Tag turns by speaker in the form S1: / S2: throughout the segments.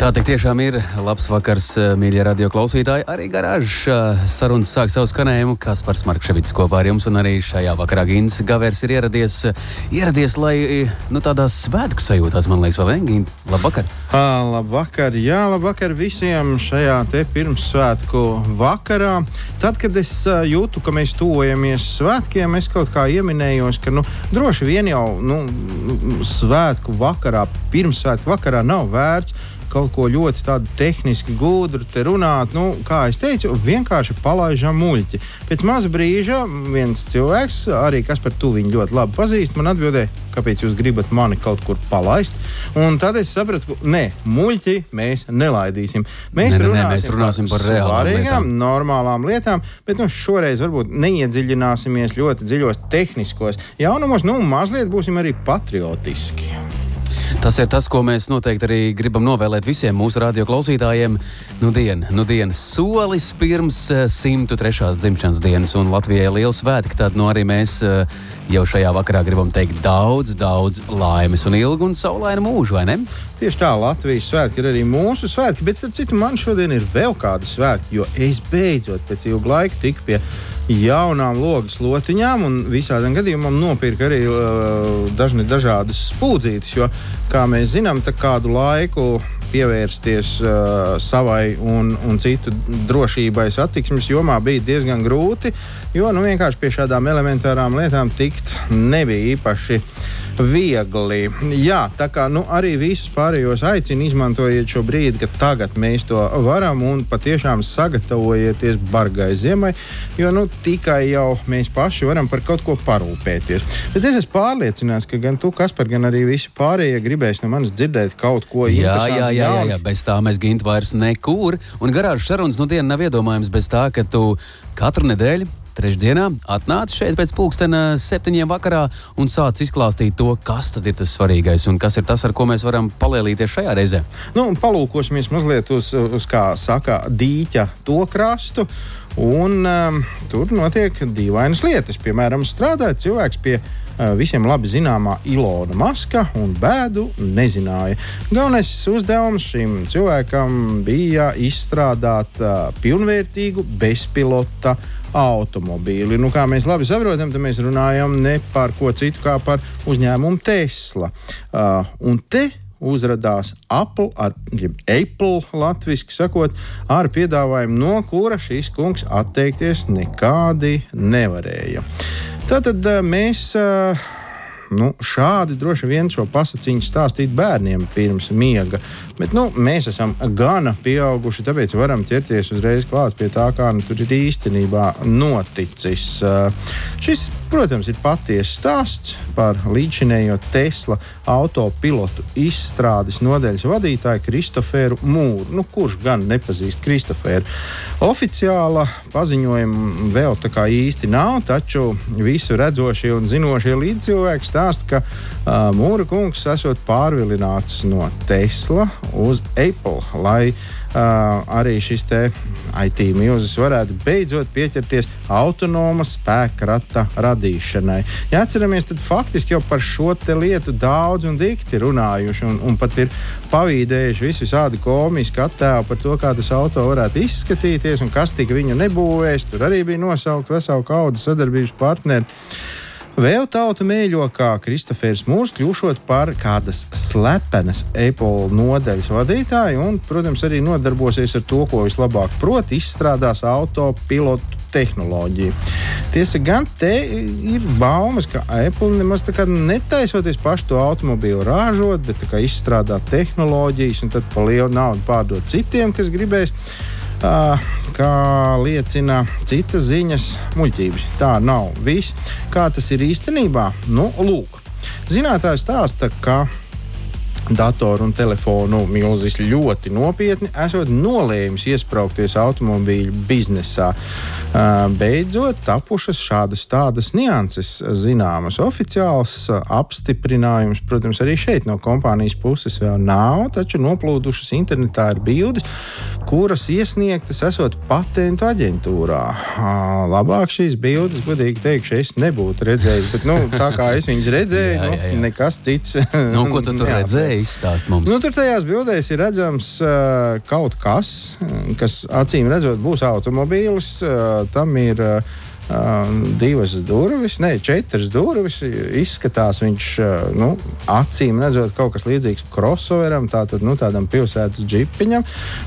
S1: Tā tiešām ir labs vakars, eh, mīļie radio klausītāji. Arī garāžas eh, sarunas sāk savu skanējumu. Kaspars Markevits kopā ar jums, un arī šajā vakarā Gins Gavers ir ieradies, eh, ieradies lai nu, tādās svētku sajūtās, man liekas, vēl ne? Labvakar!
S2: À, labvakar! Jā, labvakar visiem šajā pirmssvētku vakarā. Tad, kad es jūtu, ka mēs tuvojamies svētkiem, es kaut kā ieminējos, ka nu, droši vien jau nu, svētku vakarā, pirmssvētku vakarā nav vērts kaut ko ļoti tādu tehniski gudru te runāt. Nu, kā jau teicu, vienkārši palaidām muļķi. Pēc maza brīža viens cilvēks, arī kas par to viņu ļoti labi pazīst, man atbildēja, kāpēc jūs gribat mani kaut kur palaist. Un tad es sapratu, ka nē, muļķi mēs nelaidīsim.
S1: Mēs, ne, ne, runāsim, ne, mēs runāsim par, reālām
S2: normālām lietām, bet nu, šoreiz varbūt neiedziļināsimies ļoti dziļos tehniskos jaunumos, nu mazliet būsim arī patriotiski.
S1: Tas ir tas, ko mēs noteikti arī gribam novēlēt visiem mūsu radio klausītājiem. Nu, dien, nu dienas solis pirms 103. Eh, dzimšanas dienas, un Latvijai ir liels svētki. Tad nu, arī mēs eh, jau šajā vakarā gribam teikt daudz, daudz laimes un ilgu un saulainu mūžu, vai ne?
S2: Tieši tā, Latvijas svētki ir arī mūsu svētki, bet starp citu man šodien ir vēl kādi svētki, jo es beidzot pēc ilga laika tiku pie jaunām logas lotiņām, un visādiem gadījumam nopirka arī uh, dažni dažādas spūdzītes, jo, kā mēs zinām, kādu laiku pievērsties uh, savai un, un citu drošībai satiksmes jomā bija diezgan grūti, jo nu, vienkārši pie šādām elementārām lietām tikt nebija īpaši viegli. Jā, tā kā nu, arī visus pārējos aicinu izmantojiet šo brīdi, kad tagad mēs to varam un patiešām sagatavojieties bargai ziemai, jo nu, tikai jau mēs paši varam par kaut ko parūpēties. Bet es esmu pārliecināts, ka gan tu, Kaspar, gan arī visi pārējie gribēs no manis dzirdēt kaut ko
S1: jā, jā, jā, jā, jā, bez tā mēs gimtu vairs nekur. Un garāžas sarunas nu diena nav iedomājams bez tā, ka tu katru nedēļu trešdienā atnāci šeit pēc pulkstena septiņiem vakarā un sāc izklāstīt to, kas tad ir tas svarīgais un kas ir tas, ar ko mēs varam palielīties šajā reizē.
S2: Nu, palūkosimies mazliet uz, uz kā saka, dīķa to krastu. Un, um, tur notiek dīvainas lietas. Piemēram, strādāja cilvēks pie uh, visiem labi zināmā Ilona Maska un bēdu nezināja. Galvenais uzdevums šim cilvēkam bija izstrādāt uh, pilnvērtīgu bezpilota automobīli. Nu, kā mēs labi saprotam, tad mēs runājam ne par ko citu kā par uzņēmumu Tesla. Uh, un te uzrādījās Apple, ar, Apple latviešu sakot, ar piedāvājumu, no kura šīs kungs atteikties nekādi nevarēja. Tātad uh, mēs. Uh, Nu, šādi droši vien šo pasakiņu stāstīt bērniem pirms miega. Bet nu, mēs esam gana pieauguši, tāpēc varam ķerties uzreiz klāt pie tā, kā nu, tur ir īstenībā noticis. Uh, šis, protams, ir patiesa stāsts par līdzinējo Tesla autopilotu izstrādes nodeļas vadītāju Kristoferu Mūru. Nu, kurš gan nepazīst Kristoferu? Oficiāla paziņojuma vēl tā kā īsti nav, taču visu redzošie un zinošie līdzcilvēki stāsta, ka uh, Mūra kungs esot pārvilināts no Tesla uz Apple, lai uh, arī šis IT mūzis varētu beidzot pieķerties autonoma spēka rata radīšanai. Ja atceramies, tad faktiski jau par šo lietu daudz un dikti runājuši, un, un pat ir pavīdējuši visu visādi komisku attēlu par to, kā tas auto varētu izskatīties un kas tika viņu nebūvēs. Tur arī bija nosaukt veselu kaudu sadarbības partneri. Vēl tauta mēģo, kā Kristofers Mūrs kļūšot par kādas slepenas Apple nodaļas vadītāju un, protams, arī nodarbosies ar to, ko vislabāk prot, izstrādās autopilotu tehnoloģiju. Tiesa gan te ir baumas, ka Apple nemaz tā kā netaisoties pašu to automobīlu ražot, bet izstrādāt tehnoloģijas un tad pa lielu naudu pārdot citiem, kas gribēs kā liecina citas ziņas, muļķības. Tā nav viss. Kā tas ir īstenībā? Nu, lūk, zinātājs stāsta, ka datoru un telefonu milzis ļoti nopietni esot nolēmis iesprāgties automobīļu biznesā. Beidzot, tapušas šādas tādas nianses zināmas. Oficiāls apstiprinājums, protams, arī šeit no kompānijas puses vēl nav, taču noplūdušas internetā ir bildes, kuras iesniegtas esot patentu aģentūrā. Labāk šīs bildes, godīgi teikšu, es nebūtu redzējis, bet nu, tā kā es viņas redzēju, jā, jā, jā. Nu, nekas cits.
S1: nu, ko tu tur redzēji? Izstāst mums.
S2: Nu, tur tajās bildēs ir redzams uh, kaut kas, kas acīm redzot būs automobīlis. Uh, tam ir uh, divas durvis, ne četras durvis. Izskatās viņš, nu, acīm redzot, kaut kas līdzīgs crossoveram, tātad, nu, tādam pilsētas džipiņam.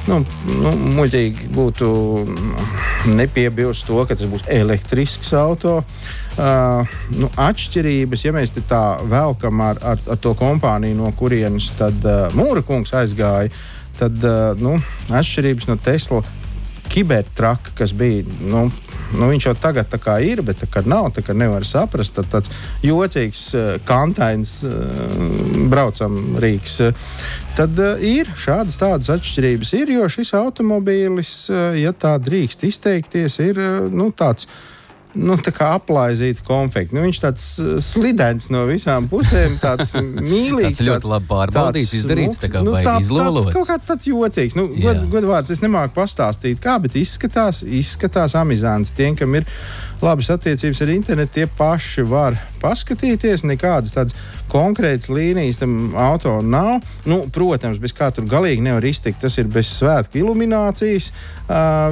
S2: Nu, nu, muļķīgi būtu nepiebilst to, ka tas būs elektrisks auto. Uh, nu, atšķirības, ja mēs tā velkam ar, ar, ar to kompāniju, no kurienes tad uh, Mūra kungs aizgāja, tad uh, nu, atšķirības no Tesla kibertraka, kas bija. Nu, nu, viņš jau tagad ir, bet tā kā nav, tā kā nevar saprast. Tad tāds jocīgs, uh, kantains uh, braucam rīks. Tad uh, ir šādas tādas atšķirības, ir, jo šis automobīlis, uh, ja tā drīkst izteikties, ir nu, tāds nu, aplaizīta konfekta. Nu, viņš tāds uh, slidens no visām pusēm, tāds mīlīgs.
S1: Tas ļoti labi pārbaudīts, izdarīts, tā kā nu, tā, izlolots.
S2: Tāds kaut kāds tāds jocīgs. Nu, god, godvārds, es nemāku pastāstīt, kā, bet izskatās, izskatās amizanti tiem, kam ir labas attiecības ar internetu, tie paši var paskatīties. Nekādas tādas konkrētas līnijas tam auto nav. Nu, protams, bez kā tur galīgi nevar iztikt. Tas ir bez svētku iluminācijas.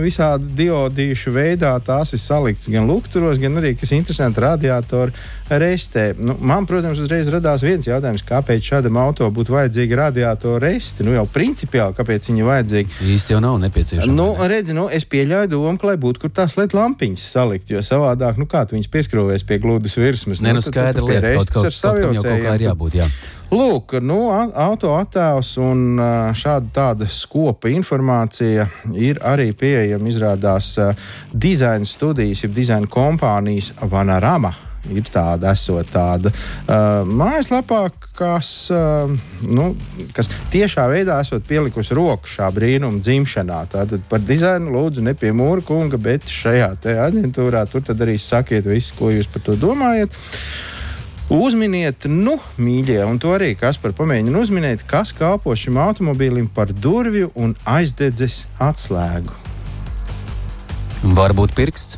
S2: Visādi diodīšu veidā tās ir saliktas gan lukturos, gan arī, kas interesanti, radiatoru restē. Nu, man, protams, uzreiz radās viens jautājums, kāpēc šādam auto būtu vajadzīga radiatoru resti. Nu, jau principiāli, kāpēc viņi vajadzīgi?
S1: Īsti jau nav nepieciešama.
S2: Nu, redzi, nu, es pieļauju domu, ka lai būtu kur tās LED lampiņas salikt, jo savādāk, nu kā tu viņus pieskrūvēs pie glūdas virsmas.
S1: Nē, nu, nu skaidri lieta, kaut, kaut, kaut, kaut, kaut kā ir jābūt, jā.
S2: Lūk, nu, auto attēls un šāda tāda skopa informācija ir arī pieejama. Izrādās dizaina studijas, jeb dizaina kompānijas Vanarama ir tāda, esot tāda uh, mājaslapā, kas, uh, nu, kas tiešā veidā esot pielikusi roku šā brīnuma dzimšanā. Tātad par dizainu lūdzu ne pie mūra kunga, bet šajā aģentūrā tur arī sakiet visu, ko jūs par to domājat. Uzminiet, nu, mīļie, un to arī kas par pamēģinu uzminēt, kas kalpo šim automobīlim par durvju un aizdedzes atslēgu.
S1: Varbūt pirksts.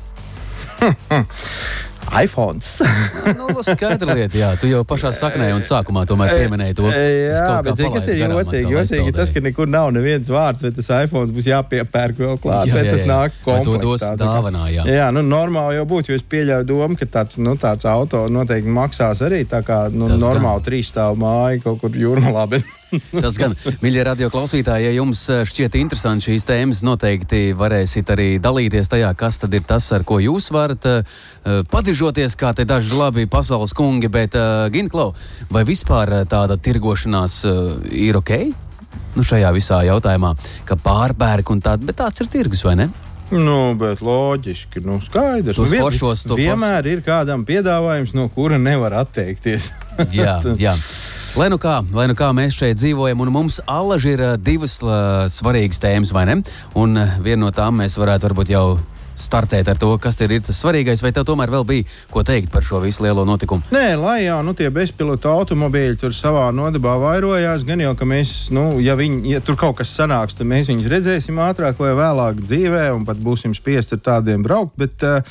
S2: iPhone.
S1: nu, nu, skaidra lieta, jā. Tu jau pašā saknē un sākumā tomēr pieminēji to.
S2: Jā, bet zini, kas ir jocīgi? Jocīgi tas, ka nekur nav neviens vārds, vai tas iPhone būs jāpiepērk vēl klāt, jā, vai jā, tas jā. nāk komplektā.
S1: To dos dāvanā, jā.
S2: Jā, nu normāli jau būtu, jo es pieļauju domu, ka tāds, nu, tāds auto noteikti maksās arī tā kā nu, normāli trīs stāvu māja kaut kur jūrmalā. Bet...
S1: Tas gan, mīļie radio klausītāji, ja jums eh, šķiet interesanti šīs tēmas, noteikti varēsiet arī dalīties tajā, kas tad ir tas, ar ko jūs varat uh, padižoties, kā te daži labi pasaules kungi, bet Ginklau, vai vispār tāda tirgošanās ir ok? Nu, šajā visā jautājumā, ka pārpērk un tāda, bet tāds ir tirgus, vai ne?
S2: Nu, bet loģiski, nu, skaidrs.
S1: Nu, vien, foršos,
S2: vienmēr ir kādam piedāvājums, no kura nevar atteikties.
S1: jā, jā. Lai nu kā, lai nu kā mēs šeit dzīvojam, un mums alaži ir divas uh, svarīgas tēmas, vai ne? Un viena no tām mēs varētu varbūt jau startēt ar to, kas ir tas svarīgais, vai tev tomēr vēl bija ko teikt par šo visu lielo notikumu?
S2: Nē, lai jau nu, tie bezpilota automobīļi tur savā nodabā vairojās, gan jau, ka mēs, nu, ja, viņi, ja tur kaut kas sanāks, tad mēs viņus redzēsim ātrāk vai vēlāk dzīvē, un pat būsim spiest ar tādiem braukt. Bet, uh,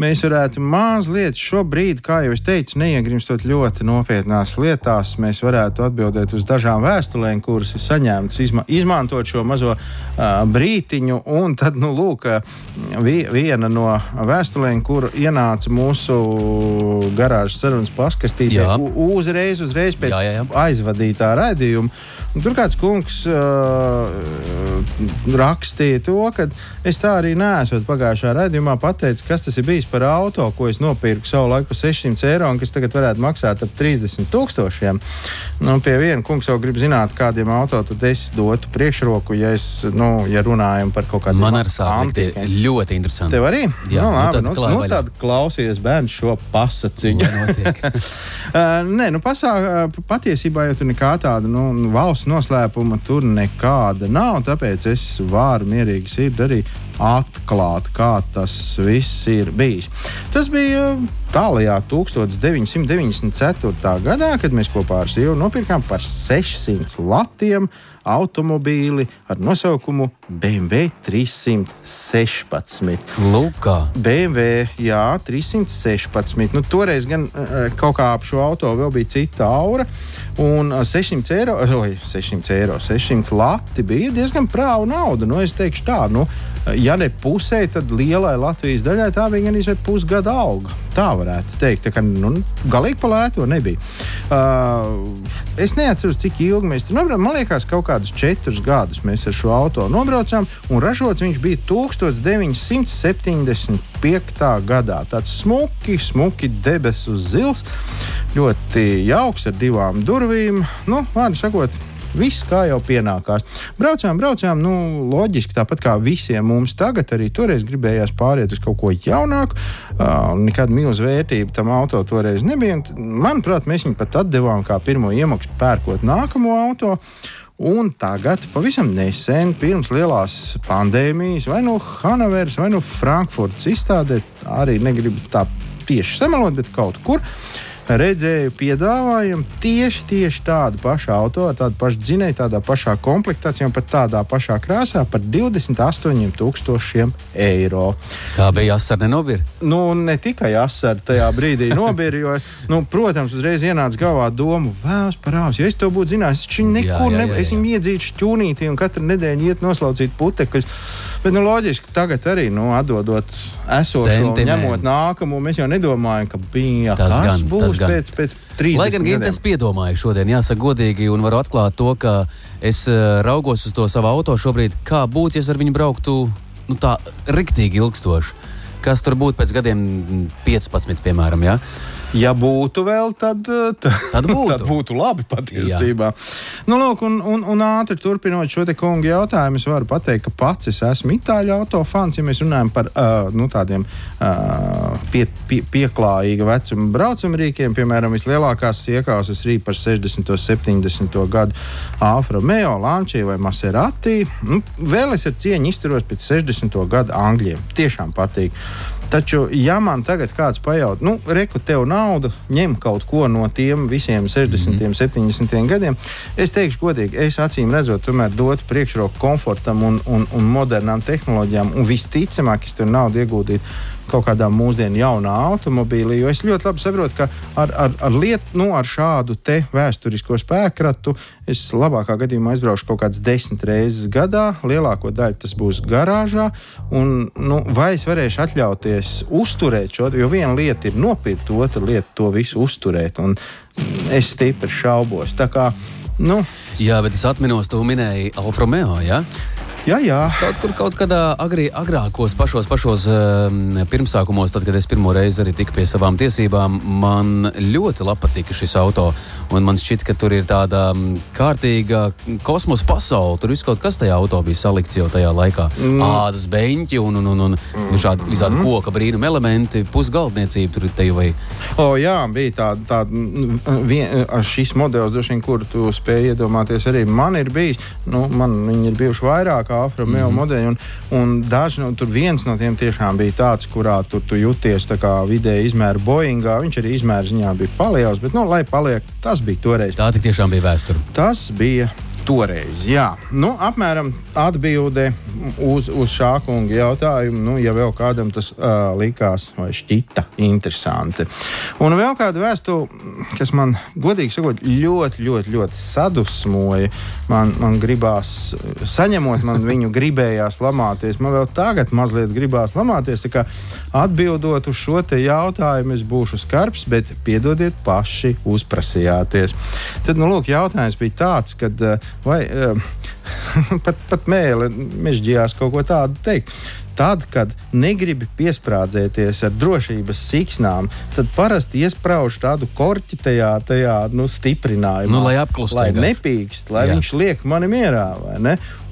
S2: mēs varētu mazliet šobrīd, kā jau es teicu, neiegrimstot ļoti nopietnās lietās, mēs varētu atbildēt uz dažām vēstulēm, kuras ir saņemtas, izma izmantot šo mazo uh, brītiņu. Un tad, nu, lūk, vi viena no vēstulēm, kur ienāca mūsu garāžas sarunas paskastītē, uzreiz, uzreiz pēc jā, jā, jā. aizvadītā raidījuma. Tur kāds kungs uh, rakstīja to, ka es tā arī neesmu pagājušā raidījumā pateicis, kas tas ir bijis bijis par auto, ko es nopirku savu laiku par 600 eiro, un kas tagad varētu maksāt ap 30 tūkstošiem. Nu, pie viena kungs jau grib zināt, kādiem auto tad es dotu priekšroku, ja, es, nu, ja runājam par kaut kādiem
S1: Man ar sāpēm ļoti interesanti.
S2: Tev arī?
S1: Jā,
S2: nu, labi,
S1: nu,
S2: nu,
S1: tad
S2: nu,
S1: vaļā.
S2: tad klausies bērns šo pasaciņu. Uh, nē, nu, pasā, uh, patiesībā jau tur nekā tāda nu, valsts noslēpuma tur nekāda nav. Tāpēc es varu mierīgi sirdi arī atklāt, kā tas viss ir bijis. Tas bija uh, tālajā 1994. gadā, kad mēs kopā ar sievu nopirkām par 600 latiem automobīli ar nosaukumu BMW 316.
S1: Lūk, kā.
S2: BMW, jā, 316. Nu, toreiz gan uh, kaut kā ap šo auto vēl bija cita aura. Un uh, 600 eiro, oi, 600 eiro, 600 lati bija diezgan prāva nauda. Nu, es teikšu tā, nu, ja ne pusē, tad lielai Latvijas daļai tā bija gan izvērt pusgada alga. Tā varētu teikt. Tā kā, nu, galīgi pa lēto nebija. Uh, es neatceros, cik ilgi mēs tur nobraucām. Man liekas, kaut kādus četrus gadus mēs ar šo auto nobraucām, un ražots viņš bija 1975. gadā. Tāds smuki, smuki debesu zils, ļoti jauks ar divām durvīm. Nu, vārdu sakot, Viss kā jau pienākās. Braucām, braucām, nu, loģiski, tāpat kā visiem mums tagad, arī toreiz gribējās pāriet uz kaut ko jaunāku. Uh, nekāda milzīga vērtība tam auto toreiz nebija. Manuprāt, mēs viņu pat atdevām kā pirmo iemaksu pērkot nākamo auto. Un tagad, pavisam nesen, pirms lielās pandēmijas, vai no Hanoveras, vai no Frankfurtas izstādē, arī negribu tā tieši samalot, bet kaut kur redzēju piedāvājumu tieši, tieši tādu pašu auto, ar tādu pašu dzinēju, tādā pašā komplektācijā pat tādā pašā krāsā par 28,000 eiro.
S1: Kā bija jāsaka, nenobir?
S2: Nu, ne tikai asari tajā brīdī nobīra, jo, nu, protams, uzreiz ienāca galvā doma, vēlas parāds. Ja es to būtu zinājis, es viņu nekur nebūtu. Es viņu iedzītu šķūnītī un katru nedēļu iet noslaucīt putekļus. Bet, nu, loģiski, tagad arī, nu, atdodot esošo, un ņemot nākamo, mēs jau nedomājam, ka bija
S1: Tas
S2: kas
S1: gan,
S2: būs
S1: tas gan.
S2: pēc, pēc 30
S1: Lai gan
S2: gadiem.
S1: es piedomāju šodien, jāsaka godīgi, un varu atklāt to, ka es uh, raugos uz to savu auto šobrīd, kā būtu, ja es ar viņu brauktu nu, tā riktīgi ilgstoši. Kas tur būtu pēc gadiem mm, 15, piemēram, ja?
S2: Ja būtu vēl, tad, eh, tad,
S1: Tad būtu.
S2: tad būtu labi patiesībā. Nu, lūk, un, un, un ātri turpinot šo te kungu jautājumu, es varu pateikt, ka pats es esmu itāļu autofans. Ja mēs runājam par uh, nu, tādiem uh, pie, pie, pieklājīga vecuma braucamrīkiem, piemēram, vislielākās iekāpes ir par 60. un 70. gadu Alfa Romeo, Lancia vai Maserati. Nu, vēl es ar cieņu izturos pēc 60. gada angļiem. Tiešām patīk. Taču, ja man tagad kāds pajautā, nu, reku, tev nauda, ņem kaut ko no tiem visiem 60, mm -hmm. 70 gadiem, es teikšu, godīgi, es acīm redzot, tomēr dotu priekšroku komfortam un, un, un modernām tehnoloģijām, un visticamāk, es tur naudu ieguldītu kaut kādā mūsdienu jaunā automobīlī. Jo es ļoti labi saprotu, ka ar, ar, ar, liet, nu, ar šādu te vēsturisko spēkratu es labākā gadījumā aizbraukšu kaut kādas desmit reizes gadā. Lielāko daļu tas būs garāžā. Un, nu, vai es varēšu atļauties uzturēt šo? Jo viena lieta ir nopirkt, otra lieta to visu uzturēt. Un es stipri šaubos. Nu,
S1: Jā, bet es atminos, tu minēji Alfa Romeo. Ja?
S2: Jā, jā.
S1: Kaut kur kaut kādā agrī, agrākos, pašos, pašos um, pirmsākumos, tad, kad es pirmo reizi arī tiku pie savām tiesībām, man ļoti patika šis auto. Un man šķiet, ka tur ir tāda mm, kārtīga kosmosa pasaule. Tur viss kaut kas tajā auto bija salikts jau tajā laikā. Mm. Ādas beņķi un, un, un, un mm. šādi visādi mm. koka brīnuma elementi, pusgaldniecība tur ir te vai.
S2: O, jā, bija tāda, tāda mm, vien, šis modelis, droši vien, kur tu spēj iedomāties, arī man ir bijis. Nu, man viņi ir bijuši vairāk Alfa Romeo mm -hmm. modeļi, un, un daži no tur viens no tiem tiešām bija tāds, kurā tu, tu jūties tā kā vidēji izmēra Boeingā. Viņš arī izmēra ziņā bija paliels, bet, nu, lai paliek, tas bija toreiz.
S1: Tā tiešām bija vēsture.
S2: Tas bija toreiz. Jā, nu, apmēram atbilde uz, uz šā kunga jautājumu. Nu, ja vēl kādam tas uh, likās vai šķita interesanti. Un vēl kāda vēstule, kas man, godīgi sakot, ļoti, ļoti, ļoti sadusmoja. Man, man gribās, saņemot man viņu, gribējās lamāties. Man vēl tagad mazliet gribās lamāties. Atbildot uz šo jautājumu, es būšu skarbs, bet piedodiet, paši uzprasījāties. Tad, nu, lūk, jautājums bija tāds, kad, eh, vai, pat, pat mēlē mežģījās kaut ko tādu teikt. tad, kad negribi piesprādzēties ar drošības siksnām, tad parasti iesprāž tādu korķi tajā, tajā nu, stiprinājumā.
S1: Nu, lai apklustu.
S2: Lai nepīkst, lai Jā. viņš liek mani mierā.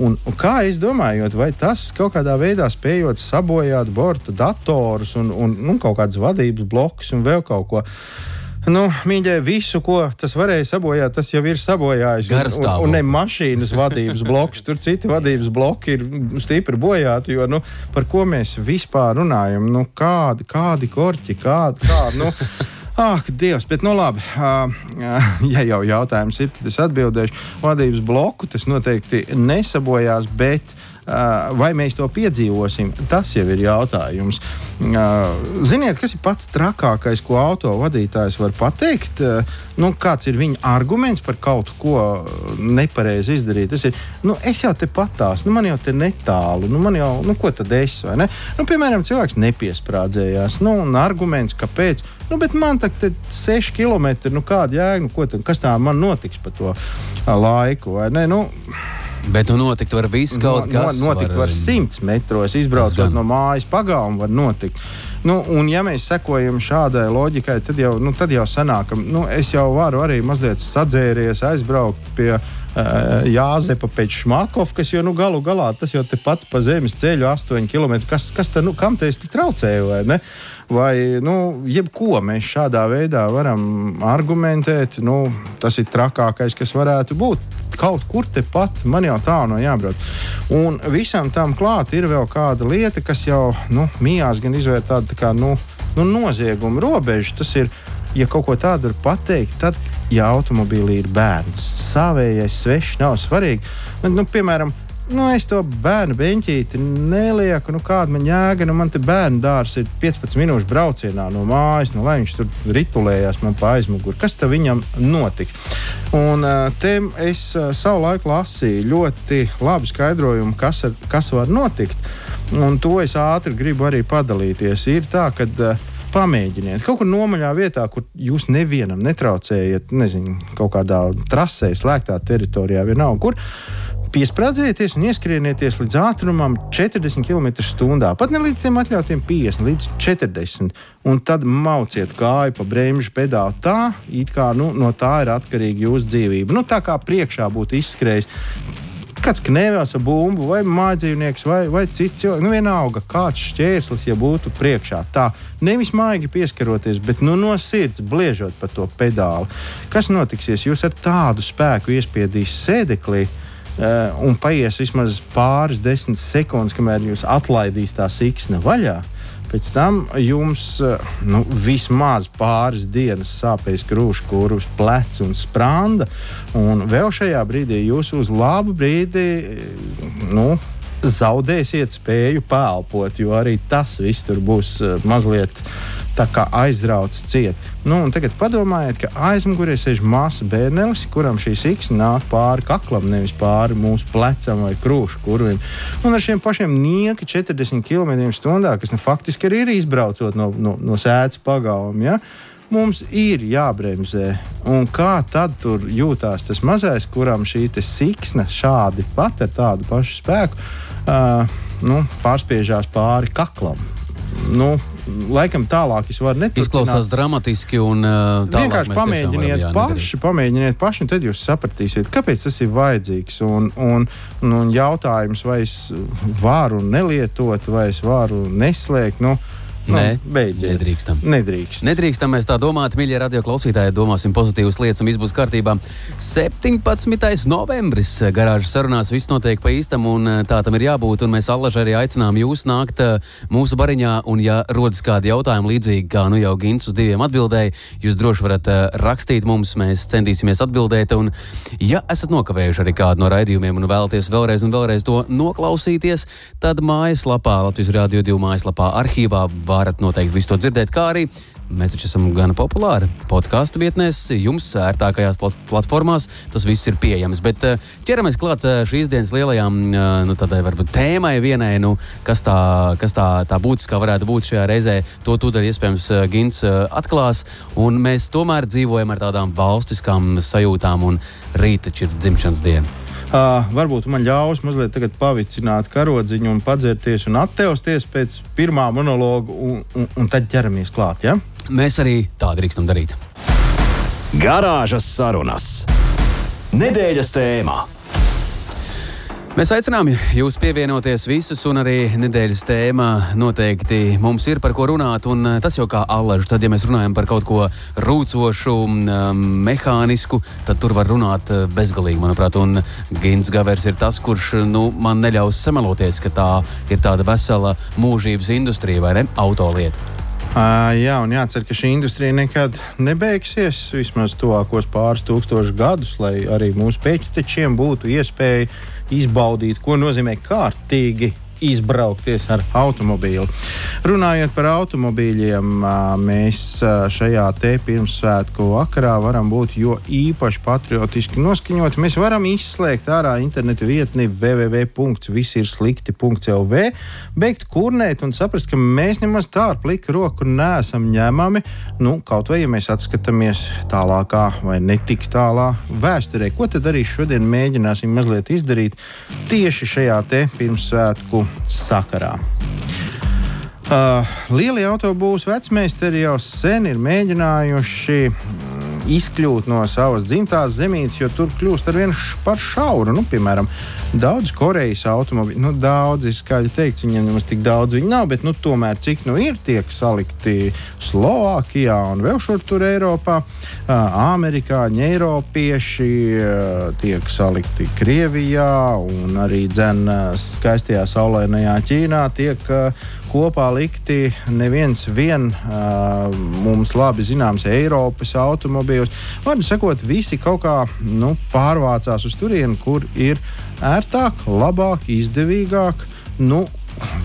S2: Un, un kā es domāju, vai tas kaut kādā veidā spējot sabojāt borta datorus un, un, un kaut kādas vadības blokus un vēl kaut ko. Nu, mīļie, visu, ko tas varēja sabojāt, tas jau ir sabojājis. Un, un, un ne mašīnas vadības bloks, tur citi vadības bloki ir stipri bojāti. Jo, nu, par ko mēs vispār runājam? Nu, kādi, kādi korķi, kādi. kādi nu, Ah, Dievs, bet nu labi. Uh, ja jau jautājums ir, tad es atbildēšu. Vadības bloku tas noteikti nesabojās, bet Vai mēs to piedzīvosim, tas jau ir jautājums. Ziniet, kas ir pats trakākais, ko autovadītājs var pateikt? Nu, kāds ir viņa arguments par kaut ko nepareizi izdarīt? Tas ir, nu, es jau te patās, nu, man jau te netālu, nu, man jau, nu, ko tad es, vai ne? Nu, piemēram, cilvēks nepiesprādzējās, nu, un arguments, kāpēc, nu, bet man tā te 6 km, nu, kāda jēga, nu, ko tad, kas tā man notiks pa to laiku, vai ne? Nu,
S1: Bet nu notikt var viss kaut no, kas.
S2: Notikt var, var 100 metros, izbraucot no mājas pagājumu, var notikt. Nu, un, ja mēs sekojam šādai loģikai, tad jau, nu, tad jau sanāk, ka nu, es jau varu arī mazliet sadzēries, aizbraukt pie uh, Jāzepa pēc Šmakovas, kas jau nu, galu galā tas jau tepat pa zemes ceļu, 8 km. Kas, kas te, nu, kam te es traucēju? Vai, nu, jebko mēs šādā veidā varam argumentēt. Nu, tas ir trakākais, kas varētu būt. Kaut kur tepat man jau tā no jābrauc. Un visam tam klāt ir vēl kāda lieta, kas jau nu, mījās gan izvērt tādu tā kā, nu, nu, noziegumu robežu. Tas ir, ja kaut ko tādu var pateikt, tad, ja automobīlī ir bērns, savējais, svešs, nav svarīgi. Nu, piemēram, nu, es to bērnu beņķīti nelieku. Nu, kāda man jēga? Nu, man te bērnu dārsts ir 15 minūšu braucienā no mājas, nu, lai viņš tur ritulējās man pa aizmuguri. Kas tam viņam notika? Un te es savu laiku lasīju ļoti labu skaidrojumu, kas, ar, kas var notikt. Un to es ātri gribu arī padalīties. Ir tā, ka uh, pamēģiniet. Kaut kur nomaļā vietā, kur jūs nevienam netraucējat, nezinu, kaut kādā trasē, slēgtā teritorijā, vienalga kur piesprādzieties un ieskrienieties līdz ātrumam 40 km/h. Pat ne līdz tiem atļautiem 50, līdz 40. Un tad mauciet kāju pa bremžu pedāli tā, it kā nu, no tā ir atkarīga jūsu dzīvība. Nu, tā kā priekšā būtu izskrējis kāds knēvēs ar bumbu, vai mājdzīvnieks, vai, vai cits cilvēks. Nu, vienalga, kāds šķērslis, ja būtu priekšā. Tā nevis maigi pieskaroties, bet nu, no sirds bliežot pa to pedāli. Kas notiksies? Jūs ar tādu spēku iespiedīs sēdeklī. Uh, un paies vismaz pāris desmit sekundes, kamēr jūs atlaidīs tā siksna vaļā. Pēc tam jums uh, nu, vismaz pāris dienas sāpēs krūšs, kurus plecs un sprāda. Un vēl šajā brīdī jūs uz labu brīdi nu, zaudēsiet spēju pēlpot, jo arī tas viss tur būs uh, mazliet aizrauts ciet. Nu, tagad padomājiet, ka aizmugurē sēž māsa bērnelis, kuram šī siksna nāk pāri kaklam, nevis pāri mūsu plecam vai krūšu kurvim. Un ar šiem pašiem nieki 40 km/h, kas nu, faktiski arī ir izbraucot no, no, no sēdes pagalma. Ja? mums ir jābremzē. Un kā tad tur jūtās tas mazais, kuram šī siksna šādi pat ar tādu pašu spēku uh, nu, pārspiežās pāri kaklam? Nu, laikam tālāk es varu neturpināt.
S1: Izklausās dramatiski un uh,
S2: vienkārši pamēģiniet paši, pamēģiniet paši, un tad jūs sapratīsiet, kāpēc tas ir vajadzīgs. Un, un, un jautājums, vai es varu nelietot, vai es varu neslēgt. Nu,
S1: Nu, Nē, beidziet. Nedrīkstam.
S2: Nedrīkst.
S1: Nedrīkstam mēs tā domāt, mīļie radio klausītāji. Domāsim pozitīvas lietas un viss būs kārtībā. 17. novembris garāžas sarunās viss notiek pa īstam un eh, tā tam ir jābūt. Un mēs allaži arī aicinām jūs nākt eh, mūsu bariņā. Un, ja rodas kādi jautājumi līdzīgi kā nu jau Gins uz diviem atbildēja, jūs droši varat eh, rakstīt mums, mēs centīsimies atbildēt. Un, ja esat nokavējuši arī kādu no raidījumiem un vēlaties vēlreiz un vēlreiz to noklausīties, tad mājaslapā, Latvijas Rādio 2 mājaslapā arhīvā varat noteikti visu to dzirdēt, kā arī mēs taču esam gan populāri podkāstu vietnēs, jums ērtākajās plat platformās. Tas viss ir pieejams. Bet eh, ķeramies klāt eh, šīs dienas lielajām eh, nu, tādai, varbūt, tēmai, vienai, nu, kas, tā, kas tā, tā būtiskā varētu būt šajā reizē. To tūdaļ iespējams Gins atklās. Mēs tomēr dzīvojam ar tādām valstiskām sajūtām, un rīt taču ir dzimšanas diena.
S2: Uh, varbūt man ļaus mazliet pavicināt karodziņu un padzerties un atteusties pēc pirmā monologa, un, un, un tad ķeramies klāt. Ja?
S1: Mēs arī tā drīkstam darīt.
S3: Garāžas sarunas. Nedēļas tēmā.
S1: Mēs aicinām jūs pievienoties visus, un arī nedēļas tēma noteikti mums ir par ko runāt. Tas jau kā allaž, tad, ja mēs runājam par kaut ko rūcošu, um, mehānisku, tad tur var runāt uh, bezgalīgi, manuprāt. Un Gins Gavers ir tas, kurš nu, man neļaus samaloties, ka tā ir tāda vesela mūžības industrija vai ne autolieta.
S2: Uh, jā, un jācer, ka šī industrija nekad nebeigsies, vismaz tuvākos pāris tūkstošus gadus, lai arī mūsu pēctečiem būtu iespēja izbaudīt, ko nozīmē kārtīgi izbraukties ar automobīlu. Runājot par automobīļiem, mēs šajā te pirmsvētku vakarā varam būt jo īpaši patriotiski noskaņoti. Mēs varam izslēgt ārā interneta vietni www.visirslikti.lv, beigt kurnēt un saprast, ka mēs nemaz tā ar pliku roku neesam ņemami. Nu, kaut vai ja mēs atskatāmies tālākā vai netik tālā vēsturē, ko tad arī šodien mēģināsim mazliet izdarīt tieši šajā te pirmsvētku sakarā. Uh, lielie autobūvas vecmeistari jau sen ir mēģinājuši izkļūt no savas dzimtās zemītes, jo tur kļūst ar vien par šauru. Nu, piemēram, daudz Korejas automobīļu, nu, daudz ir skaļi teikt, viņiem nemaz tik daudz viņi nav, bet nu, tomēr cik nu ir tiek salikti Slovākijā un vēl šur tur Eiropā, amerikāņi, eiropieši tiek salikti Krievijā un arī dzen skaistajā saulainajā Ķīnā tiek kopā likti neviens vien uh, mums labi zināms Eiropas automobīļus. Vārdu sakot, visi kaut kā nu, pārvācās uz turieni, kur ir ērtāk, labāk, izdevīgāk. Nu,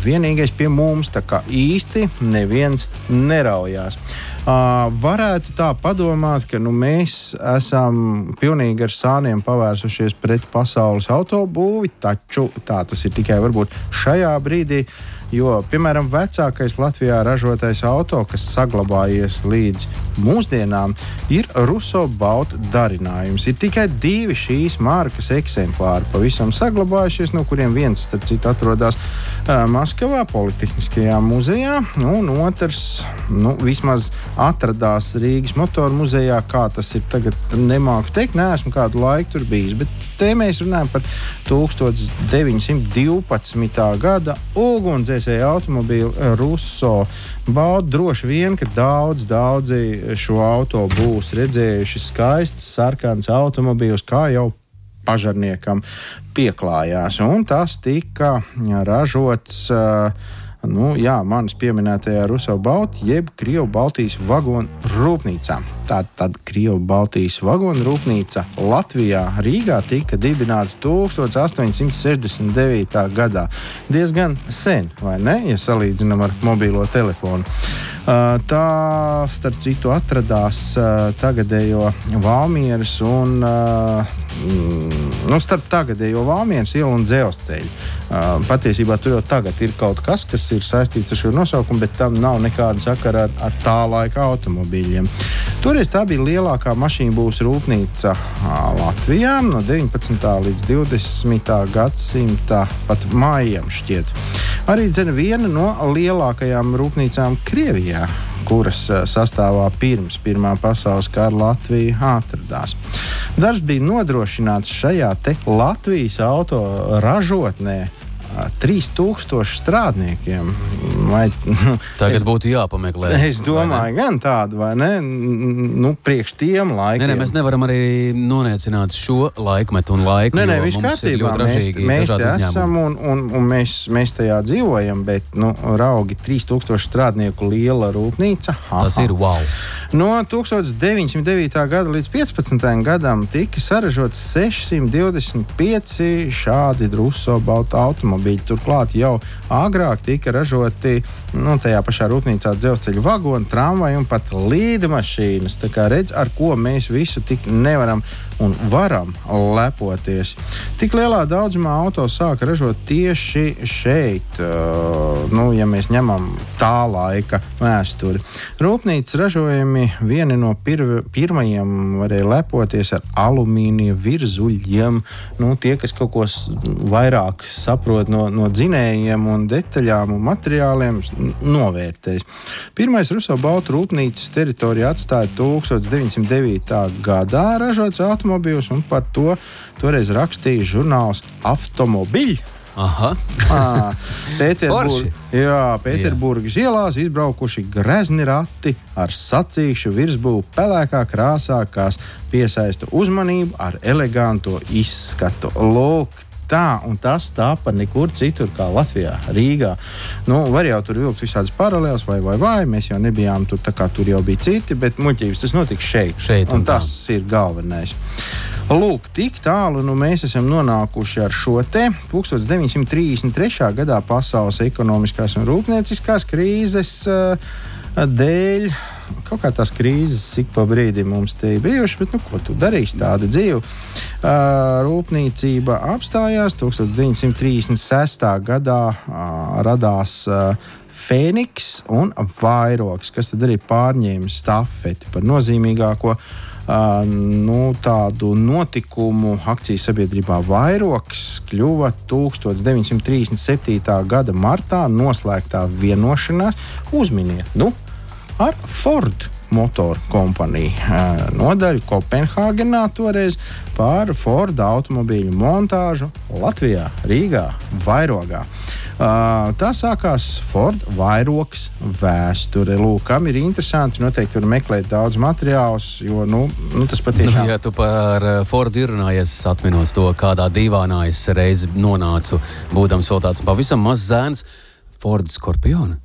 S2: vienīgais pie mums tā kā īsti neviens neraujās. Uh, varētu tā padomāt, ka nu, mēs esam pilnīgi ar sāniem pavērsušies pret pasaules autobūvi, taču tā tas ir tikai varbūt šajā brīdī. Uh, Jo, piemēram, vecākais Latvijā ražotais auto, kas saglabājies līdz mūsdienām, ir Ruso Bauta darinājums. Ir tikai divi šīs markas eksemplāri pavisam saglabājušies, no kuriem viens, starp citu, atrodas Maskavā, Politehniskajā muzejā, un otrs nu, vismaz atradās Rīgas motoru muzejā. Kā tas ir tagad, nemāku teikt, neesmu kādu laiku tur bijis. Bet te mēs runājam par 1912. gada ugunsdzēsēju automobīlu eh, Ruso. Baudu droši vien, ka daudz, daudzi šo auto būs redzējuši skaistus, sarkans automobīlus, kā jau pažarniekam pieklājās. Un tas tika ražots. Nu, jā, manis pieminētajā Ruso Baltijas, jeb Krievijas Baltijas vagonu rūpnīcā. Tātad Krievijas Baltijas vagonu rūpnīca Latvijā, Rīgā tika dibināta 1869. gadā. Diezgan sen, vai ne? Ja salīdzinām ar mobilo telefonu. Tā, starp citu, atradās tagadējo Valmieras un nu, starp tagadējo Valmieras ielu un dzelzceļu. Patiesībā tur jau tagad ir kaut kas, kas ir saistīts ar šo nosaukumu, bet tam nav nekāda sakara ar, ar tā laika automobīļiem. Toreiz tā bija lielākā mašīnu būvniecības rūpnīca Latvijā no 19. līdz 20. gadsimta pat mājām šķiet. Arī viena no lielākajām rūpnīcām Krievijā kuras sastāvā pirms Pirmā pasaules kara Latvija atradās. Darbs bija nodrošināts šajā Latvijas auto ražotnē 3000 strādniekiem. Vai,
S1: Tagad es, būtu jāpameklē.
S2: Es domāju, gan tādu, vai ne? Nu, priekš tiem laikiem.
S1: Nē, nē, mēs nevaram arī noniecināt šo laikmetu un laiku.
S2: Nē, nē, viss kārtībā. Mēs, mēs te esam un, un, un mēs, mēs tajā dzīvojam, bet nu, raugi 3000 strādnieku liela rūpnīca.
S1: Aha. Tas ir wow.
S2: No 1909. gada līdz 15. gadam tika saražots 625 šādi druso balta automobīļi. Turklāt jau agrāk tika ražoti nu, tajā pašā rūpnīcā dzelzceļa vagoni, tramvaji un pat līdmašīnas. Tā kā redz, ar ko mēs visu tik nevaram un varam lepoties. Tik lielā daudzumā auto sāka ražot tieši šeit, nu, ja mēs ņemam tā laika vēsturi. Rūpnīcas ražojumi vieni no pirv, pirmajiem varēja lepoties ar alumīnija virzuļiem. Nu, tie, kas kaut ko vairāk saprot no, no dzinējiem un detaļām un materiāliem, novērtēs. Pirmais Ruso Baltu rūpnīcas teritoriju atstāja 1909. gadā ražots automobīļus, un par to toreiz rakstīja žurnāls Automobiļi. Pēterburgas ielās izbraukuši grezni rati ar sacīkšu virsbūvu pelēkā krāsā, kas piesaista uzmanību ar eleganto izskatu. Lūk, tā un tas tāpa nekur citur kā Latvijā, Rīgā. Nu, var jau tur vilkt visādas paralēlas, vai, vai, vai mēs jau nebijām tur, tā kā tur jau bija citi, bet muļķības tas notika šeit.
S1: šeit un
S2: un tas tā. ir galvenais. Lūk, tik tālu nu, mēs esam nonākuši ar šo te 1933. gadā pasaules ekonomiskās un rūpnieciskās krīzes uh, dēļ kaut kā tās krīzes ik pa brīdim mums te ir bijušas, bet nu, ko tu darīsi? Tāda dzīve. Uh, rūpniecība apstājās 1936. gadā, uh, radās. Uh, Fēniks un Vairoks, kas tad arī pārņēma stafeti par nozīmīgāko Uh, nu, tādu notikumu akcijas sabiedrībā Vairoks kļuva 1937. gada martā noslēgtā vienošanās uzminiet. Nu, ar Ford motoru kompāniju nodaļu Kopenhāgenā toreiz par Ford automobīļu montāžu Latvijā, Rīgā, Vairogā. Tā sākās Ford vairogs vēsture. Lūk, kam ir interesanti, noteikti var meklēt daudz materiālus, jo nu, nu, tas patiešām.
S1: Nu, ja tu par Fordu runājies, atminos to, kādā dīvainā es reiz nonācu, būdams vēl tāds pavisam mazs zēns, Forda Skorpiona.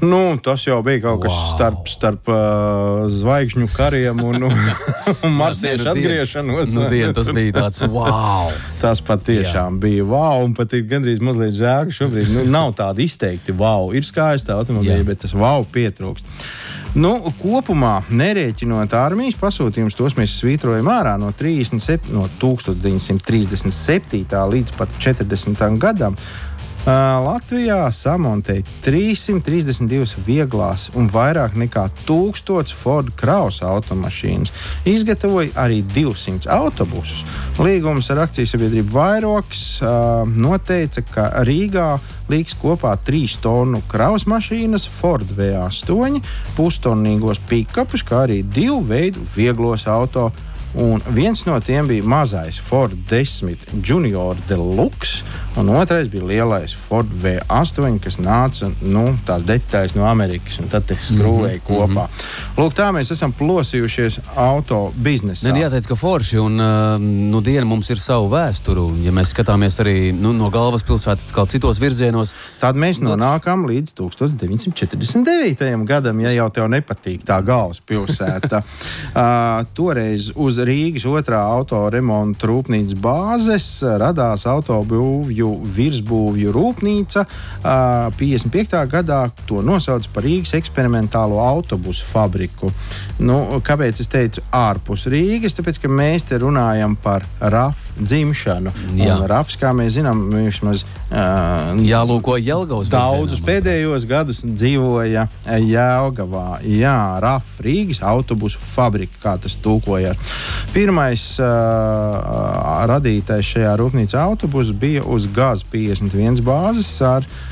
S2: Nu, tas jau bija kaut kas wow. starp, starp uh, zvaigžņu kariem un, un marsiešu nu, atgriešanos.
S1: Nu, dien, tas bija tāds wow.
S2: tas patiešām Jā. bija wow. Un pat ir gandrīz mazliet žēl, ka šobrīd nu, nav tādi izteikti wow. Ir skaisti automobīļi, bet tas wow pietrūkst. Nu, kopumā, nerēķinot armijas pasūtījumus, tos mēs svītrojam ārā no, 37, no 1937. līdz pat 40. gadam. Latvijā samontēja 332 vieglās un vairāk nekā 1000 Ford krausa automašīnas. Izgatavoja arī 200 autobusus. Līgums ar akcijas sabiedrību Vairoks uh, noteica, ka Rīgā liks kopā 3 tonu kravas mašīnas, Ford V8, pustonnīgos pikapus, kā arī divu veidu vieglos automašīnas Un viens no tiem bija mazais Ford 10 Junior Deluxe, un otrais bija lielais Ford V8, kas nāca nu, tās detaļas no Amerikas, un tad skrūvēja mm -hmm. kopā. Lūk, tā mēs esam plosījušies auto biznesā.
S1: Ne, jāteic, ka forši un uh, nu, diena mums ir savu vēsturu. Ja mēs skatāmies arī nu, no galvaspilsētas, kā citos virzienos,
S2: tad mēs nu, nonākam līdz 1949. gadam, ja jau tev nepatīk tā galvaspilsēta. uh, toreiz uz Rīgas otrā autoremonta rūpnīcas bāzes radās autobūvju virsbūvju rūpnīca. 55. gadā to nosauca par Rīgas eksperimentālo autobusu fabriku. Nu, kāpēc es teicu ārpus Rīgas? Tāpēc, ka mēs te runājam par RAF dzimšanu. RAFs, kā mēs zinām, vismaz
S1: uh, jālūko Jelgavas.
S2: Daudzus pēdējos gadus dzīvoja Jelgavā. Jā, RAF Rīgas autobusu fabrika, kā tas tūkojās. Pirmais uh, radītais šajā rūpnīcā autobuss bija uz GAZ 51 bāzes ar uh,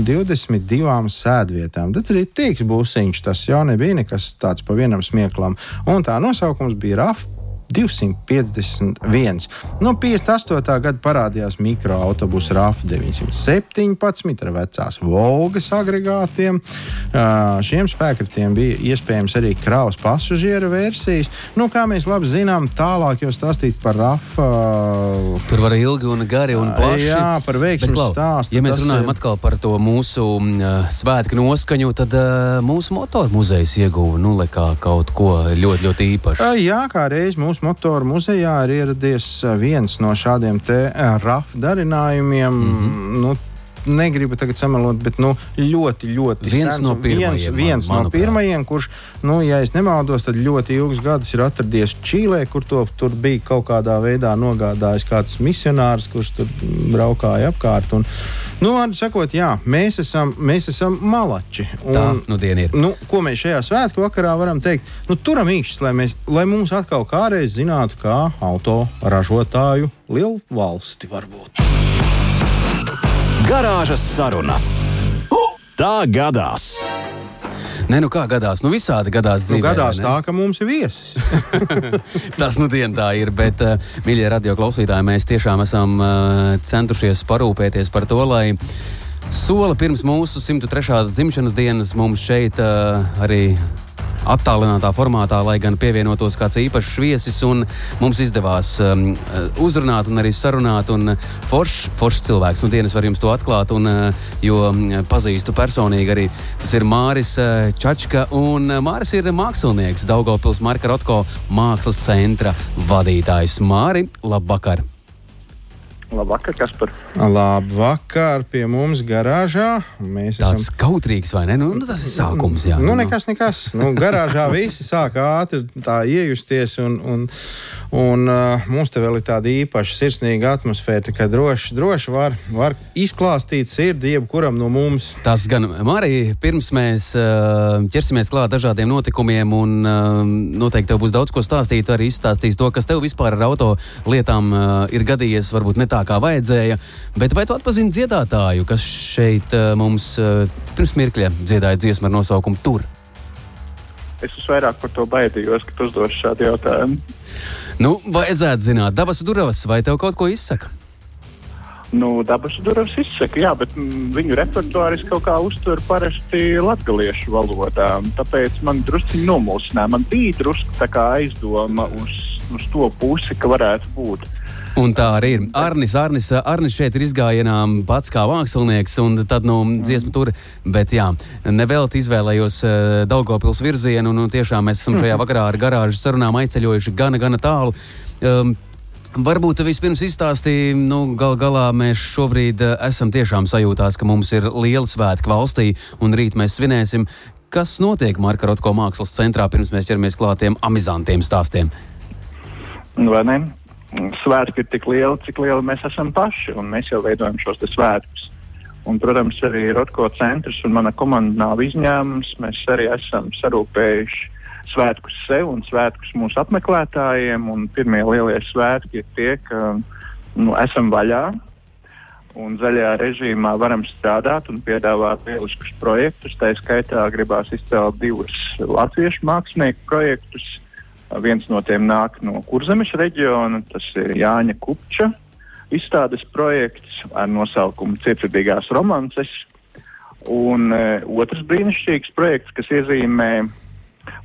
S2: 22 sēdvietām. Tas arī tīks būsiņš, tas jau nebija nekas tāds pa vienam smieklam. Un tā nosaukums bija RAF 251. No 58. gada parādījās mikroautobusu RAF 917 ar vecās Volgas agregātiem. Šiem spēkratiem bija iespējams arī kravas pasažieru versijas. Nu, kā mēs labi zinām, tālāk jau stāstīt par RAF.
S1: Tur var ilgi un gari un plaši.
S2: Jā, par veiksmu stāstu.
S1: Ja mēs runājam ir... atkal par to mūsu uh, svētku noskaņu, tad uh, mūsu motoru muzejs ieguva nu, kaut ko ļoti, ļoti īpašu.
S2: Jā, kā reiz mūsu mūsu motoru muzejā ir ieradies viens no šādiem te RAF darinājumiem. Mm -hmm. nu, negribu tagad samalot, bet nu, ļoti, ļoti
S1: viens
S2: sens,
S1: no pirmajiem.
S2: Viens, viens
S1: man,
S2: no pirmajiem, kurš, nu, ja es nemaldos, tad ļoti ilgus gadus ir atradies Čīlē, kur to tur bija kaut kādā veidā nogādājis kāds misionārs, kurš tur braukāja apkārt. Un, nu, vārdu sakot, jā, mēs esam, mēs esam malači. Un,
S1: Tā nu diena ir.
S2: Nu, ko mēs šajā svētku vakarā varam teikt? Nu, turam īkšķis, lai, mēs, lai mums atkal kādreiz zinātu, kā auto ražotāju lielu valsti var būt.
S3: Garāžas sarunas. Tā gadās!
S1: Nē, nu kā gadās? Nu, visādi gadās.
S2: Nu,
S1: Dzīvē,
S2: gadās
S1: vai ne?
S2: tā, ka mums ir viesis.
S1: Tas nu dien tā ir, bet, uh, mīļie radio klausītāji, mēs tiešām esam uh, centušies parūpēties par to, lai soli pirms mūsu 103. dzimšanas dienas mums šeit uh, arī attālinātā formātā, lai gan pievienotos kāds īpašs viesis, un mums izdevās um, uzrunāt un arī sarunāt. Un foršs, foršs cilvēks, nu dienas var jums to atklāt, un, uh, jo mm, pazīstu personīgi arī tas ir Māris uh, Čačka, un uh, Māris ir mākslinieks, Daugavpils Marka Rotko mākslas centra vadītājs. Māri, labvakar!
S4: Labvakar, Kaspar.
S2: Labvakar pie mums garāžā. Mēs
S1: Tāds
S2: esam.
S1: kautrīgs, vai ne? Nu, nu, tas ir sākums, jā.
S2: Nu, nekas, nekas. Nu, garāžā visi sāk ātri tā iejusties, un, un, un uh, mums te vēl ir tāda īpaša sirsnīga atmosfēra, ka droši, droši var, var izklāstīt sirdi jebkuram no mums.
S1: Tas gan, Marija, pirms mēs uh, ķersimies klāt dažādiem notikumiem, un uh, noteikti tev būs daudz ko stāstīt, arī izstāstīt to, kas tev vispār ar auto lietām uh, ir gadījies, varbūt ne tā, kā vajadzēja. Bet vai tu atpazini dziedātāju, kas šeit uh, mums uh, pirms mirkļa dziedāja dziesmu ar nosaukumu Tur?
S4: Es vairāk par to baidījos, ka tu uzdos šādu jautājumu.
S1: Nu, vajadzētu zināt, dabas durvis, vai tev kaut ko izsaka?
S4: Nu, dabas durvis izsaka, jā, bet mm, viņu repertuāris kaut kā uztver parasti latviešu valodā. Tāpēc man drusku nomulsināja. Man bija drusku tā kā aizdoma uz, uz to pusi, ka varētu būt.
S1: Un tā arī ir. Arnis, Arnis, Arnis šeit ir izgājienā pats kā mākslinieks, un tad nu, dziesma tur. Bet jā, nevelti izvēlējos uh, Daugopils virzienu, un, un tiešām mēs esam šajā vakarā ar garāžas sarunām aizceļojuši gana, gana tālu. Um, Varbūt vispirms izstāstīja, nu, gal galā mēs šobrīd uh, esam tiešām sajūtās, ka mums ir liela svētki valstī, un rīt mēs svinēsim. Kas notiek Marka Rotko mākslas centrā, pirms mēs ķeramies klātiem amizantiem stāstiem?
S4: Vai ne? Svētki ir tik lieli, cik lieli mēs esam paši, un mēs jau veidojam šos svētkus. Un, protams, arī Rotko centrs un mana komanda nav izņēmums. Mēs arī esam sarūpējuši svētkus sev un svētkus mūsu apmeklētājiem. Pirmie lielie svētki ir tie, ka nu, esam vaļā un zaļajā režīmā varam strādāt un piedāvāt lieliskus projektus. Tā skaitā gribās izcelt divus latviešu mākslinieku projektus. Viens no tiem nāk no Kurzemes reģiona, tas ir Jāņa Kupča izstādes projekts ar nosaukumu Cietsirdīgās romances. Un uh, otrs brīnišķīgs projekts, kas iezīmē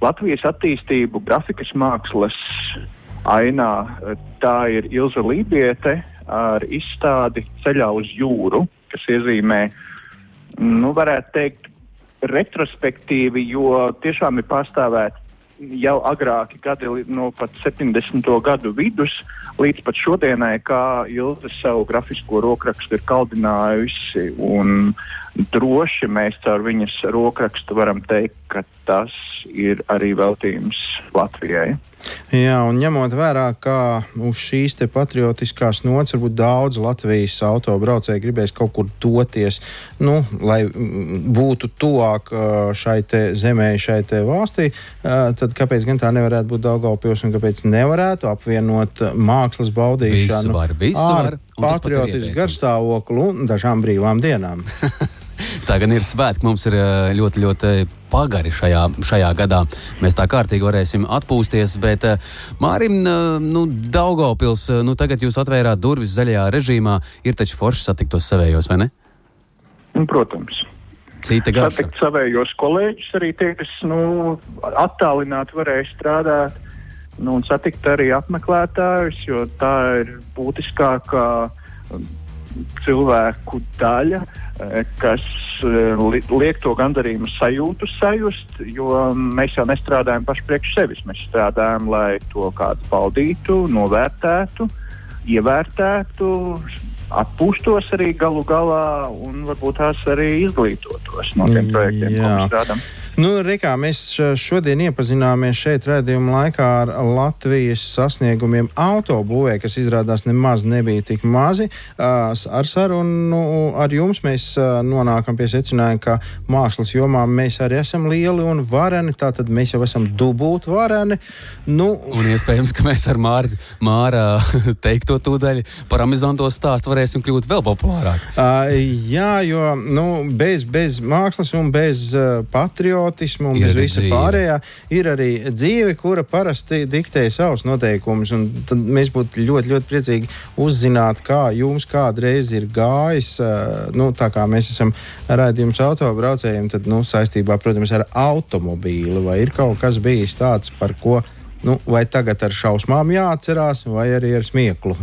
S4: Latvijas attīstību grafikas mākslas ainā, uh, tā ir Ilza Lībiete ar izstādi Ceļā uz jūru, kas iezīmē, nu, varētu teikt, retrospektīvi, jo tiešām ir pārstāvēti jau agrāki gadi, no pat 70. gadu vidus līdz pat šodienai, kā Ilze savu grafisko rokrakstu ir kaldinājusi. Un droši mēs caur viņas rokrakstu varam teikt, ka tas ir arī veltījums Latvijai.
S2: Jā, un ņemot vērā, ka uz šīs patriotiskās nots varbūt daudz Latvijas autobraucēji gribēs kaut kur doties, nu, lai mm, būtu tuvāk šai te zemē, šai te valstī, tad kāpēc gan tā nevarētu būt Daugavpils un kāpēc nevarētu apvienot mākslas baudīšanu
S1: Visu var, visu
S2: ar patriotisku garstāvokli un dažām brīvām dienām?
S1: Tā gan ir svētki. Mums ir eh, ļoti, ļoti pagari šajā, šajā gadā. Mēs tā kārtīgi varēsim atpūsties. Bet eh, Mārim, eh, nu, Daugopils, nu, tagad jūs atvērāt durvis zaļajā režīmā. Ir taču forši satikt tos savējos, vai ne?
S4: Un, protams.
S1: Cita garša.
S4: Satikt savējos kolēģus, arī tie, kas nu, attālināti varēja strādāt, nu, un satikt arī apmeklētājus, jo tā ir būtiskākā cilvēku daļa, eh, kas eh, li liek to gandarījumu sajūtu sajust, jo mēs jau nestrādājam paši priekš sevis. Mēs strādājam, lai to kāds baudītu, novērtētu, ievērtētu, atpūstos arī galu galā un varbūt tās arī izglītotos no tiem projektiem, ko mēs strādājam.
S2: Nu, Rikā, mēs šodien iepazināmies šeit redzējuma laikā ar Latvijas sasniegumiem autobūvē, kas izrādās nemaz nebija tik mazi. Ar sarunu ar jums mēs nonākam pie secinājuma, ka mākslas jomā mēs arī esam lieli un vareni, tātad mēs jau esam dubult vareni.
S1: Nu, un iespējams, ka mēs ar Māru Māra teikto tūdaļ par amizanto stāstu varēsim kļūt vēl populārāk.
S2: Jā, jo nu, bez, bez mākslas un bez patriotismu patriotismu un ir bez visa dzīve. pārējā ir arī dzīve, kura parasti diktē savus noteikumus. Tad mēs būtu ļoti, ļoti priecīgi uzzināt, kā jums kādreiz ir gājis. Nu, tā kā mēs esam raidījums autobraucējiem, tad nu, saistībā, protams, ar automobīli vai ir kaut kas bijis tāds, par ko nu, vai tagad ar šausmām jāatcerās, vai arī ar smieklu.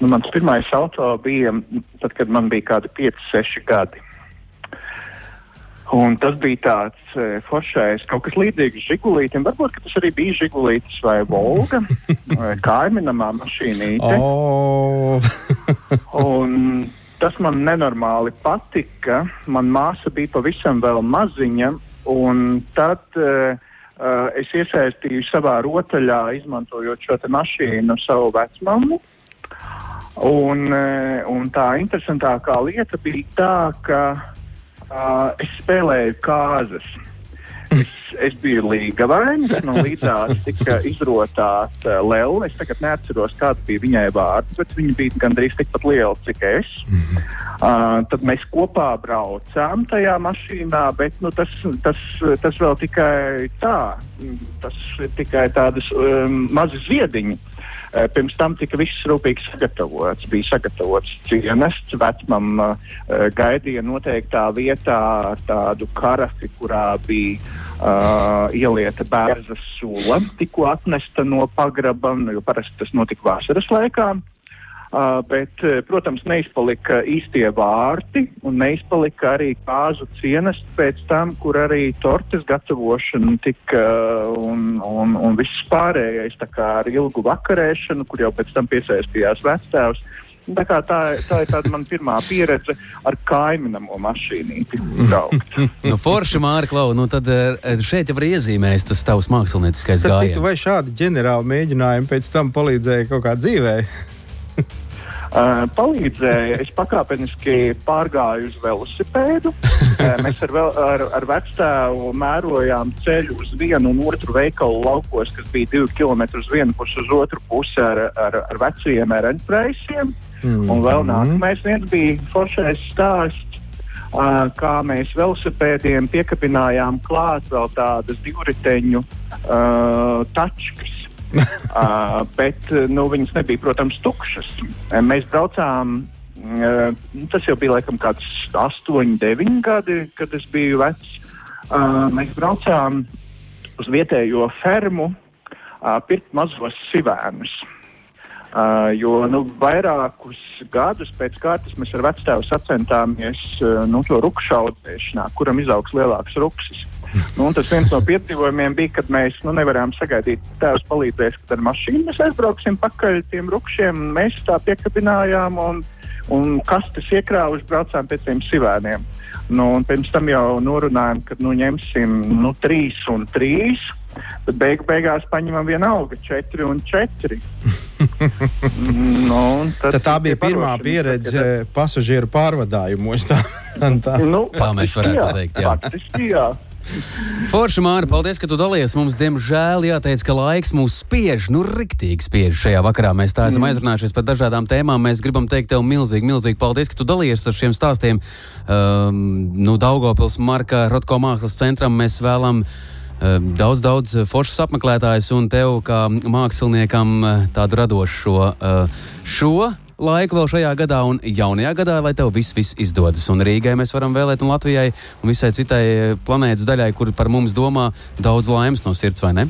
S4: Nu, mans pirmais auto bija tad, kad man bija kaut kādi 5, 6 gadi. Un tas bija tāds e, foršais, kaut kas līdzīgs žigulītam. Varbūt tas arī bija žigulītis vai volga, vai kaiminamā mašīnīte.
S2: Oh.
S4: un tas man nenormāli patika. Man māsa bija pavisam vēl maziņa, un tad uh, uh, es iesaistīju savā rotaļā, izmantojot šo mašīnu, savu vecmāmu. Un, uh, un tā interesantākā lieta bija tā, ka Uh, es spēlēju kāzas. Es, es biju līgavains, no līdzās tika izrotāta Lēlna. Es tagad neatceros, kāda bija viņai vārds, bet viņa bija gandrīz tikpat liela, cik es. Uh, tad mēs kopā braucām tajā mašīnā, bet nu, tas, tas, tas vēl tikai tā, tas tikai tādas um, mazas ziediņas. Eh, pirms tam tika viss rūpīgi sagatavots. Bija sagatavots cienests, vecmam eh, gaidīja noteiktā vietā tādu karafi, kurā bija uh, ielieta bērza sula, tikko atnesta no pagraba, jo parasti tas notika vasaras laikā. Bet, protams, neizpalika īstie vārti un neizpalika arī kāzu cienas pēc tam, kur arī tortes gatavošana tika un, un, un viss pārējais ar ilgu vakarēšanu, kur jau pēc tam piesaistījās vectēvs. Tā, kā, tā, tā ir tāda mana pirmā pieredze ar kaimiņu mašīnīti.
S1: nu, Forši Mārka Klau, nu tad šeit jau ir iezīmējis tas tavs mākslinieckais gājiens.
S2: Vai šādi ģenerāli mēģinājumi pēc tam palīdzēja kaut kā dzīvē?
S4: Uh, palīdzēja. Es pakāpeniski pārgāju uz velosipēdu. Uh, mēs ar, vēl, ar, ar vecāku mērojām ceļu uz vienu un otru veikalu laukos, kas bija divi kilometri uz vienu pusi, uz otru pusi ar, ar, ar veciem ereņpreisiem. Mm. Un vēl nākamais viens bija foršais stāsts. Uh, kā mēs velosipēdiem piekabinājām klāt vēl tādas divriteņu uh, tačkas, uh, bet nu, viņas nebija, protams, tukšas. Mēs braucām. Uh, tas jau bija laikam kāds 8, 9 gadi, kad es biju vecs. Uh, mēs braucām uz vietējo fermu, uh, pirkt mazos sivēnus. Uh, jo nu, vairākus gadus pēc kārtas mēs ar vecāku sacentāmies uh, nu, to rupšu audzēšanā, kuram izaugs lielāks rupsis. Nu, tas viens no piedzīvojumiem bija, kad mēs nu, nevarējām sagaidīt, ka tēvs palīdzēs, kad ar mašīnu mēs aizbrauksim pakaļ tiem rupšiem. Mēs tā piekabinājām un, un kastes iekrāvuši braucām pēc tiem sivēniem. Nu, pirms tam jau norunājām, ka nu, ņemsim nu, trīs un trīs. Bet beigu, beigās paņemam vienalga 4 un 4.
S2: nu, tad, tad tā bija pirmā pieredze kad... pasažieru pārvadājumos. Tā,
S1: tā. Nu, tā mēs varētu jā, teikt. Jā. Faktiski, jā. Forši, Māra, paldies, ka tu dalies. Mums, diemžēl, jāteic, ka laiks mūs spiež, nu, riktīgi spiež šajā vakarā. Mēs tā esam mm. aizrunājušies par dažādām tēmām. Mēs gribam teikt tev milzīgi, milzīgi paldies, ka tu dalies ar šiem stāstiem. Um, nu, Daugopils Marka Rotko mākslas centram mēs vēlam um, daudz, daudz foršas apmeklētājus un tev kā māksliniekam uh, tādu radošu uh, šo laiku vēl šajā gadā un jaunajā gadā, lai tev viss, viss izdodas. Un Rīgai mēs varam vēlēt, un Latvijai un visai citai planētas daļai, kur par mums domā, daudz laimes no sirds, vai ne?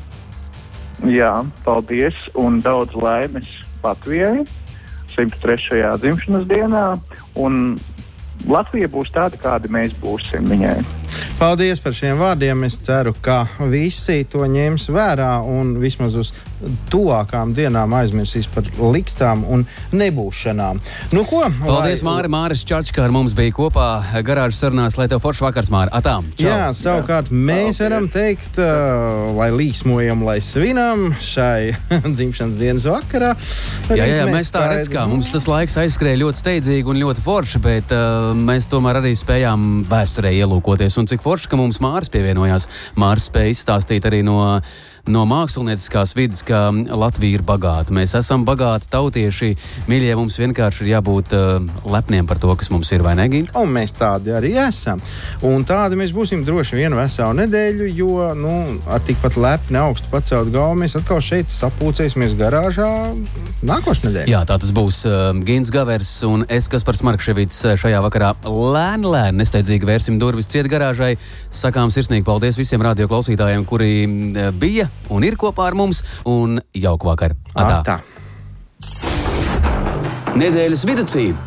S4: Jā, paldies un daudz laimes Latvijai 103. dzimšanas dienā. Un Latvija būs tāda, kāda mēs būsim viņai.
S2: Paldies par šiem vārdiem. Es ceru, ka visi to ņems vērā un vismaz uz tuvākām dienām aizmirsīs par likstām un nebūšanām. Nu, ko,
S1: Paldies, lai... Māri. Māris Čačkā ar mums bija kopā garāžas sarunās, lai tev foršs vakars, Māri. Atām, čau.
S2: Jā, savukārt Jā. mēs Paldies. varam teikt, uh, lai līksmojam, lai svinam šai dzimšanas dienas vakarā.
S1: Jā, jā, jā, mēs tā redzam, ka mums tas laiks aizskrēja ļoti steidzīgi un ļoti forši, bet uh, mēs tomēr arī spējām vēsturē ielūkoties. Un cik forši, ka mums Māris pievienojās. Māris spēja izstāstīt arī no no mākslinieckās vidas, ka Latvija ir bagāta. Mēs esam bagāti tautieši. Mīļie, mums vienkārši ir jābūt uh, lepniem par to, kas mums ir, vai ne? Gint?
S2: Un mēs tādi arī esam. Un tādi mēs būsim droši vienu veselu nedēļu, jo nu, ar tikpat lepni augstu pacelt galvu mēs atkal šeit sapūcēsimies garāžā nākošais nedēļa.
S1: Jā, tā tas būs uh, Gins Gavers un es, kas par Smarkševits uh, šajā vakarā lēni, lēni, nesteidzīgi vērsim durvis ciet garāžai. Sakām sirsnīgi paldies visiem radio klausītājiem, kuri uh, bija un ir kopā ar mums. Un jauku vakaru!
S2: Atā.
S3: Nedēļas vidū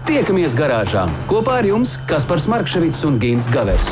S3: tiekamies garāžā kopā ar jums Kaspars Markevits un Gins Gavers.